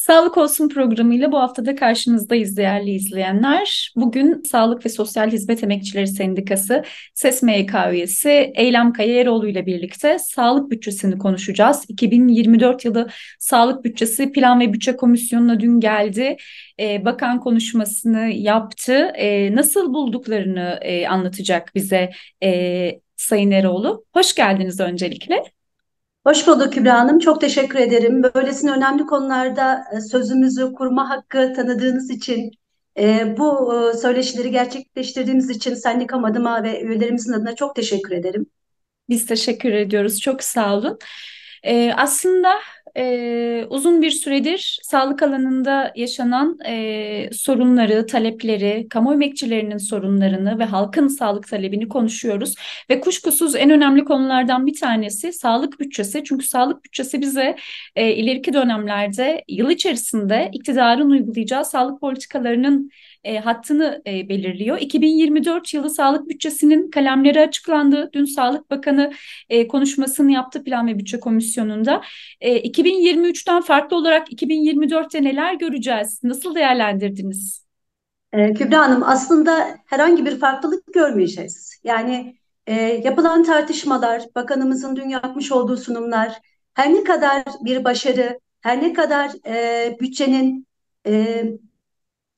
Sağlık Olsun programıyla bu haftada karşınızdayız değerli izleyenler. Bugün Sağlık ve Sosyal Hizmet Emekçileri Sendikası SES MYK üyesi Eylem Kayaeroğlu ile birlikte sağlık bütçesini konuşacağız. 2024 yılı sağlık bütçesi Plan ve Bütçe Komisyonu'na dün geldi. Ee, bakan konuşmasını yaptı. Ee, nasıl bulduklarını e, anlatacak bize e, Sayın Eroğlu. Hoş geldiniz öncelikle. Hoş bulduk Kübra Hanım. Çok teşekkür ederim. Böylesine önemli konularda e, sözümüzü kurma hakkı tanıdığınız için, e, bu e, söyleşileri gerçekleştirdiğimiz için sendikam adıma ve üyelerimizin adına çok teşekkür ederim. Biz teşekkür ediyoruz. Çok sağ olun. Aslında e, uzun bir süredir sağlık alanında yaşanan e, sorunları, talepleri, kamu emekçilerinin sorunlarını ve halkın sağlık talebini konuşuyoruz. Ve kuşkusuz en önemli konulardan bir tanesi sağlık bütçesi. Çünkü sağlık bütçesi bize e, ileriki dönemlerde yıl içerisinde iktidarın uygulayacağı sağlık politikalarının e, hattını e, belirliyor. 2024 yılı sağlık bütçesinin kalemleri açıklandı. Dün Sağlık Bakanı e, konuşmasını yaptı Plan ve Bütçe Komisyonu'nda. E, 2023'ten farklı olarak 2024'te neler göreceğiz? Nasıl değerlendirdiniz? E, Kübra Hanım aslında herhangi bir farklılık görmeyeceğiz. Yani e, yapılan tartışmalar, bakanımızın dün yapmış olduğu sunumlar, her ne kadar bir başarı, her ne kadar e, bütçenin e,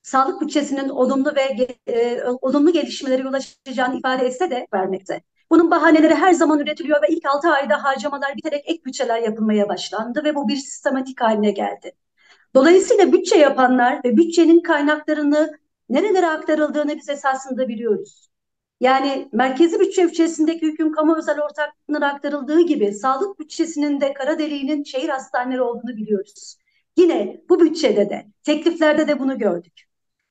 sağlık bütçesinin olumlu ve e, olumlu gelişmelere yol açacağını ifade etse de vermekte. Bunun bahaneleri her zaman üretiliyor ve ilk 6 ayda harcamalar biterek ek bütçeler yapılmaya başlandı ve bu bir sistematik haline geldi. Dolayısıyla bütçe yapanlar ve bütçenin kaynaklarını nerelere aktarıldığını biz esasında biliyoruz. Yani merkezi bütçe bütçesindeki hüküm kamu özel ortaklığına aktarıldığı gibi sağlık bütçesinin de kara deliğinin şehir hastaneleri olduğunu biliyoruz. Yine bu bütçede de tekliflerde de bunu gördük.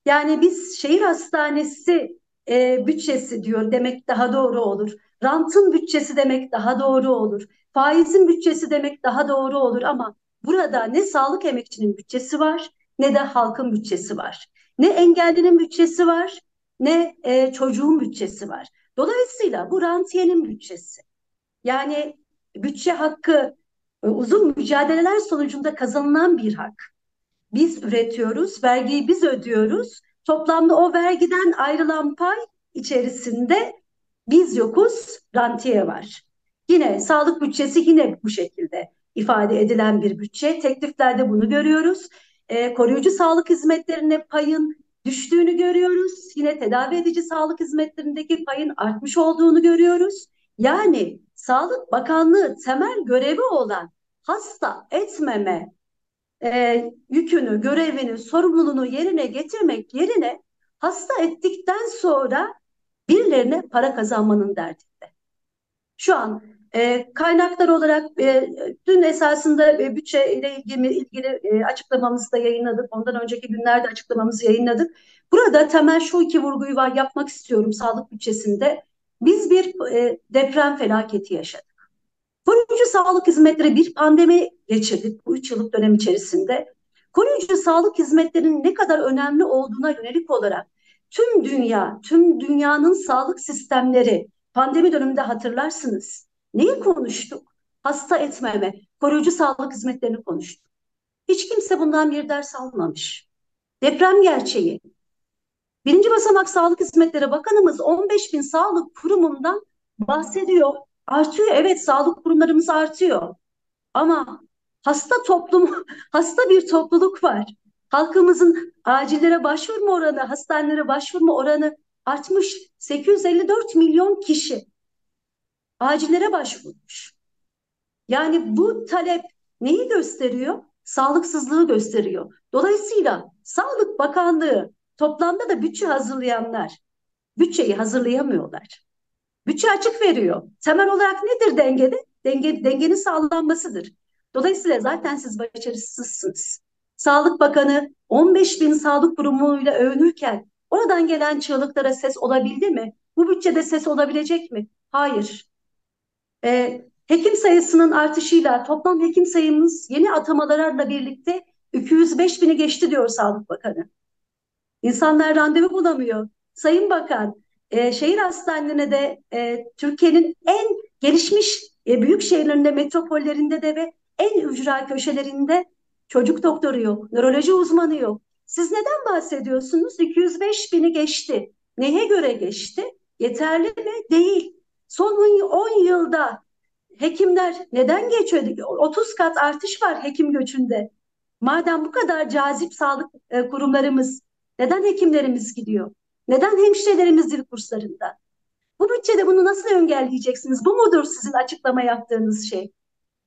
Yani biz şehir hastanesi e, bütçesi diyor demek daha doğru olur. Rantın bütçesi demek daha doğru olur. Faizin bütçesi demek daha doğru olur ama burada ne sağlık emekçinin bütçesi var ne de halkın bütçesi var. Ne engellinin bütçesi var ne e, çocuğun bütçesi var. Dolayısıyla bu rantiyenin bütçesi. Yani bütçe hakkı e, uzun mücadeleler sonucunda kazanılan bir hak biz üretiyoruz, vergiyi biz ödüyoruz. Toplamda o vergiden ayrılan pay içerisinde biz yokuz, rantiye var. Yine sağlık bütçesi yine bu şekilde ifade edilen bir bütçe. Tekliflerde bunu görüyoruz. E, koruyucu sağlık hizmetlerine payın düştüğünü görüyoruz. Yine tedavi edici sağlık hizmetlerindeki payın artmış olduğunu görüyoruz. Yani Sağlık Bakanlığı temel görevi olan hasta etmeme e, yükünü, görevini, sorumluluğunu yerine getirmek yerine hasta ettikten sonra birilerine para kazanmanın derdinde. Şu an e, kaynaklar olarak e, dün esasında e, bütçe ile ilgili, ilgili e, açıklamamızı da yayınladık. Ondan önceki günlerde açıklamamızı yayınladık. Burada temel şu iki vurguyu var yapmak istiyorum sağlık bütçesinde. Biz bir e, deprem felaketi yaşadık. Koruyucu sağlık hizmetleri bir pandemi geçirdik bu üç yıllık dönem içerisinde. Koruyucu sağlık hizmetlerinin ne kadar önemli olduğuna yönelik olarak tüm dünya, tüm dünyanın sağlık sistemleri pandemi döneminde hatırlarsınız. Neyi konuştuk? Hasta etmeme, koruyucu sağlık hizmetlerini konuştuk. Hiç kimse bundan bir ders almamış. Deprem gerçeği. Birinci basamak sağlık hizmetleri bakanımız 15 bin sağlık kurumundan bahsediyor. Artıyor evet sağlık kurumlarımız artıyor. Ama hasta toplum, hasta bir topluluk var. Halkımızın acillere başvurma oranı, hastanelere başvurma oranı artmış. 854 milyon kişi acillere başvurmuş. Yani bu talep neyi gösteriyor? Sağlıksızlığı gösteriyor. Dolayısıyla Sağlık Bakanlığı toplamda da bütçe hazırlayanlar bütçeyi hazırlayamıyorlar. Bütçe açık veriyor. Temel olarak nedir dengede? Denge, dengenin sağlanmasıdır. Dolayısıyla zaten siz başarısızsınız. Sağlık Bakanı 15 bin sağlık kurumuyla övünürken oradan gelen çığlıklara ses olabildi mi? Bu bütçede ses olabilecek mi? Hayır. Ee, hekim sayısının artışıyla toplam hekim sayımız yeni atamalarla birlikte 205 bini geçti diyor Sağlık Bakanı. İnsanlar randevu bulamıyor. Sayın Bakan, e, şehir hastanelerine de e, Türkiye'nin en gelişmiş e, büyük şehirlerinde, metropollerinde de ve en ücra köşelerinde çocuk doktoru yok, nöroloji uzmanı yok. Siz neden bahsediyorsunuz? 205 bini geçti. Neye göre geçti? Yeterli mi? Değil. Son 10 yılda hekimler neden geçiyor? 30 kat artış var hekim göçünde. Madem bu kadar cazip sağlık e, kurumlarımız, neden hekimlerimiz gidiyor? Neden hemşirelerimiz dil kurslarında? Bu bütçede bunu nasıl engelleyeceksiniz? Bu mudur sizin açıklama yaptığınız şey?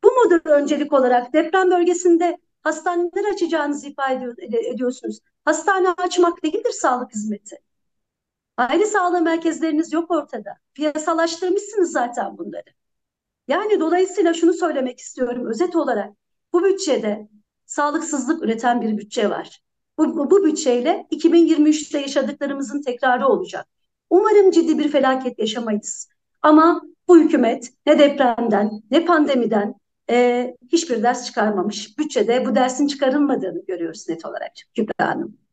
Bu mudur öncelik olarak deprem bölgesinde hastaneler açacağınızı ifade ediyorsunuz? Hastane açmak değildir sağlık hizmeti. Aile sağlığı merkezleriniz yok ortada. Piyasalaştırmışsınız zaten bunları. Yani dolayısıyla şunu söylemek istiyorum özet olarak. Bu bütçede sağlıksızlık üreten bir bütçe var. Bu, bu, bu bütçeyle 2023'te yaşadıklarımızın tekrarı olacak. Umarım ciddi bir felaket yaşamayız. Ama bu hükümet ne depremden ne pandemiden e, hiçbir ders çıkarmamış. Bütçede bu dersin çıkarılmadığını görüyoruz net olarak Kübra Hanım.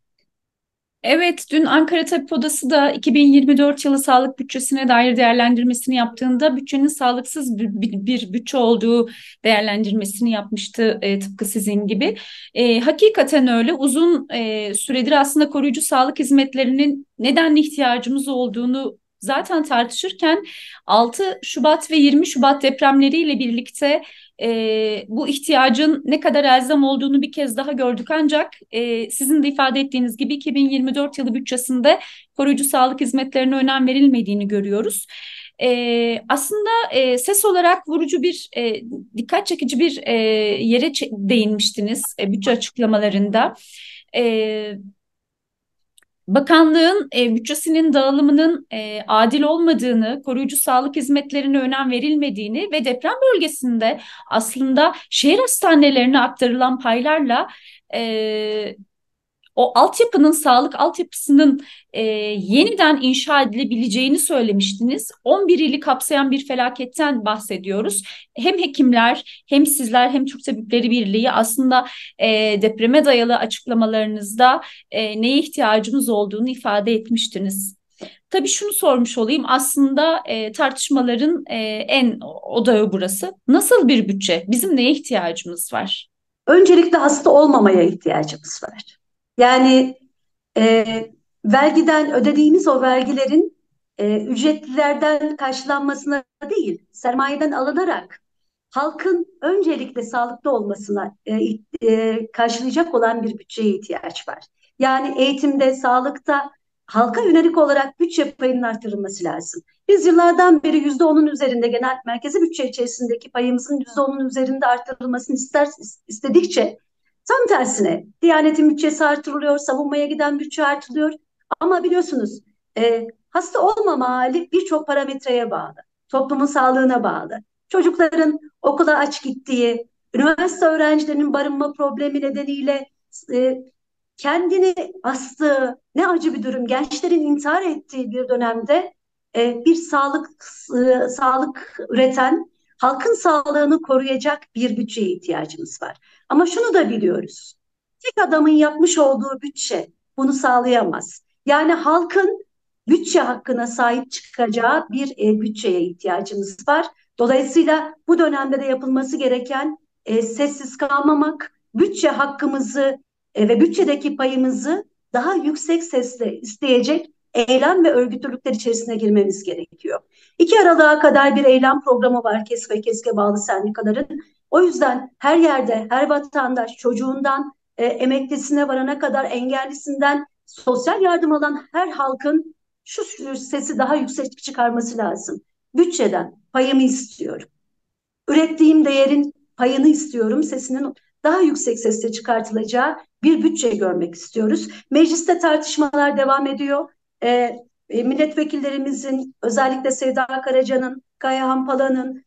Evet, dün Ankara Tabip Odası da 2024 yılı sağlık bütçesine dair değerlendirmesini yaptığında bütçenin sağlıksız bir, bir, bütçe olduğu değerlendirmesini yapmıştı e, tıpkı sizin gibi. E, hakikaten öyle uzun e, süredir aslında koruyucu sağlık hizmetlerinin neden ihtiyacımız olduğunu zaten tartışırken 6 Şubat ve 20 Şubat depremleriyle birlikte e, bu ihtiyacın ne kadar elzem olduğunu bir kez daha gördük ancak e, sizin de ifade ettiğiniz gibi 2024 yılı bütçesinde koruyucu sağlık hizmetlerine önem verilmediğini görüyoruz. E, aslında e, ses olarak vurucu bir e, dikkat çekici bir e, yere değinmiştiniz e, bütçe açıklamalarında. E, Bakanlığın e, bütçesinin dağılımının e, adil olmadığını, koruyucu sağlık hizmetlerine önem verilmediğini ve deprem bölgesinde aslında şehir hastanelerine aktarılan paylarla e, o altyapının, sağlık altyapısının e, yeniden inşa edilebileceğini söylemiştiniz. 11 ili kapsayan bir felaketten bahsediyoruz. Hem hekimler, hem sizler, hem Türk Tabipleri Birliği aslında e, depreme dayalı açıklamalarınızda e, neye ihtiyacımız olduğunu ifade etmiştiniz. Tabii şunu sormuş olayım aslında e, tartışmaların e, en odağı burası. Nasıl bir bütçe? Bizim neye ihtiyacımız var? Öncelikle hasta olmamaya ihtiyacımız var. Yani e, vergiden ödediğimiz o vergilerin e, ücretlilerden karşılanmasına değil, sermayeden alınarak halkın öncelikle sağlıklı olmasına e, e, karşılayacak olan bir bütçeye ihtiyaç var. Yani eğitimde, sağlıkta halka yönelik olarak bütçe payının artırılması lazım. Biz yıllardan beri yüzde onun üzerinde genel merkezi bütçe içerisindeki payımızın yüzde onun üzerinde artırılmasını ister, istedikçe Tam tersine Diyanetin bütçesi artırılıyor, savunmaya giden bütçe artırılıyor. Ama biliyorsunuz e, hasta olmama hali birçok parametreye bağlı. Toplumun sağlığına bağlı. Çocukların okula aç gittiği, üniversite öğrencilerinin barınma problemi nedeniyle e, kendini astığı ne acı bir durum. Gençlerin intihar ettiği bir dönemde e, bir sağlık e, sağlık üreten, halkın sağlığını koruyacak bir bütçeye ihtiyacımız var. Ama şunu da biliyoruz. Tek adamın yapmış olduğu bütçe bunu sağlayamaz. Yani halkın bütçe hakkına sahip çıkacağı bir e, bütçeye ihtiyacımız var. Dolayısıyla bu dönemde de yapılması gereken e, sessiz kalmamak, bütçe hakkımızı e, ve bütçedeki payımızı daha yüksek sesle isteyecek eylem ve örgütlülükler içerisine girmemiz gerekiyor. İki Aralık'a kadar bir eylem programı var KES ve KESK'e bağlı sendikaların. O yüzden her yerde her vatandaş çocuğundan e, emeklisine varana kadar engellisinden sosyal yardım alan her halkın şu sesi daha yüksek çıkarması lazım. Bütçeden payımı istiyorum. Ürettiğim değerin payını istiyorum. Sesinin daha yüksek sesle çıkartılacağı bir bütçe görmek istiyoruz. Mecliste tartışmalar devam ediyor. Ee, milletvekillerimizin özellikle Sevda Karaca'nın, Kaya Hampala'nın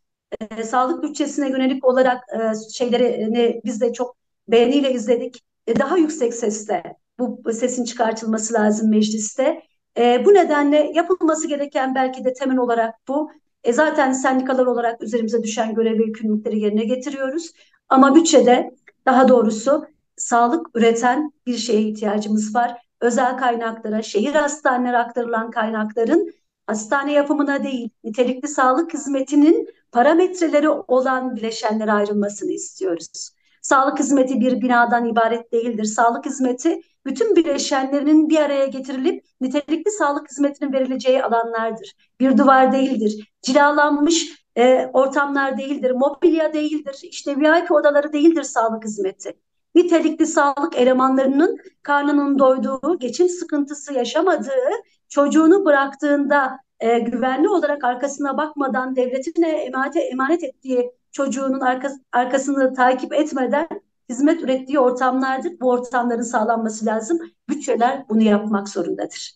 e, sağlık bütçesine yönelik olarak e, şeyleri biz de çok beğeniyle izledik. E, daha yüksek sesle bu sesin çıkartılması lazım mecliste. E, bu nedenle yapılması gereken belki de temel olarak bu. E, zaten sendikalar olarak üzerimize düşen görev ve yükümlülükleri yerine getiriyoruz. Ama bütçede daha doğrusu sağlık üreten bir şeye ihtiyacımız var. Özel kaynaklara, şehir hastaneleri aktarılan kaynakların hastane yapımına değil, nitelikli sağlık hizmetinin parametreleri olan bileşenlere ayrılmasını istiyoruz. Sağlık hizmeti bir binadan ibaret değildir. Sağlık hizmeti bütün bileşenlerinin bir araya getirilip nitelikli sağlık hizmetinin verileceği alanlardır. Bir duvar değildir. Cilalanmış e, ortamlar değildir. Mobilya değildir. İşte VIP odaları değildir sağlık hizmeti. Nitelikli sağlık elemanlarının karnının doyduğu, geçim sıkıntısı yaşamadığı, çocuğunu bıraktığında e, güvenli olarak arkasına bakmadan devletine emanet, emanet ettiği çocuğunun arkas, arkasını takip etmeden hizmet ürettiği ortamlardır. Bu ortamların sağlanması lazım. Bütçeler bunu yapmak zorundadır.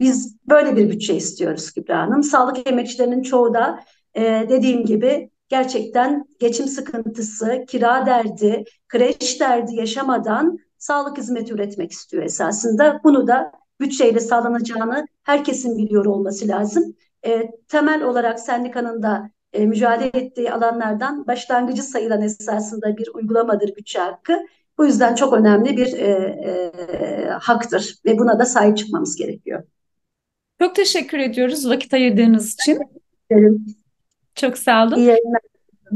Biz böyle bir bütçe istiyoruz Kübra Hanım. Sağlık emekçilerinin çoğu da e, dediğim gibi gerçekten geçim sıkıntısı, kira derdi, kreş derdi yaşamadan sağlık hizmeti üretmek istiyor esasında. Bunu da bütçeyle sağlanacağını herkesin biliyor olması lazım. E, temel olarak sendikanın da e, mücadele ettiği alanlardan başlangıcı sayılan esasında bir uygulamadır bütçe hakkı. Bu yüzden çok önemli bir e, e, haktır ve buna da sahip çıkmamız gerekiyor. Çok teşekkür ediyoruz vakit ayırdığınız için. Ederim. Çok sağ olun. İyi yayınlar.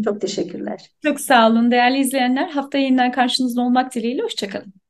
Çok teşekkürler. Çok sağ olun değerli izleyenler. Haftaya yeniden karşınızda olmak dileğiyle. Hoşçakalın.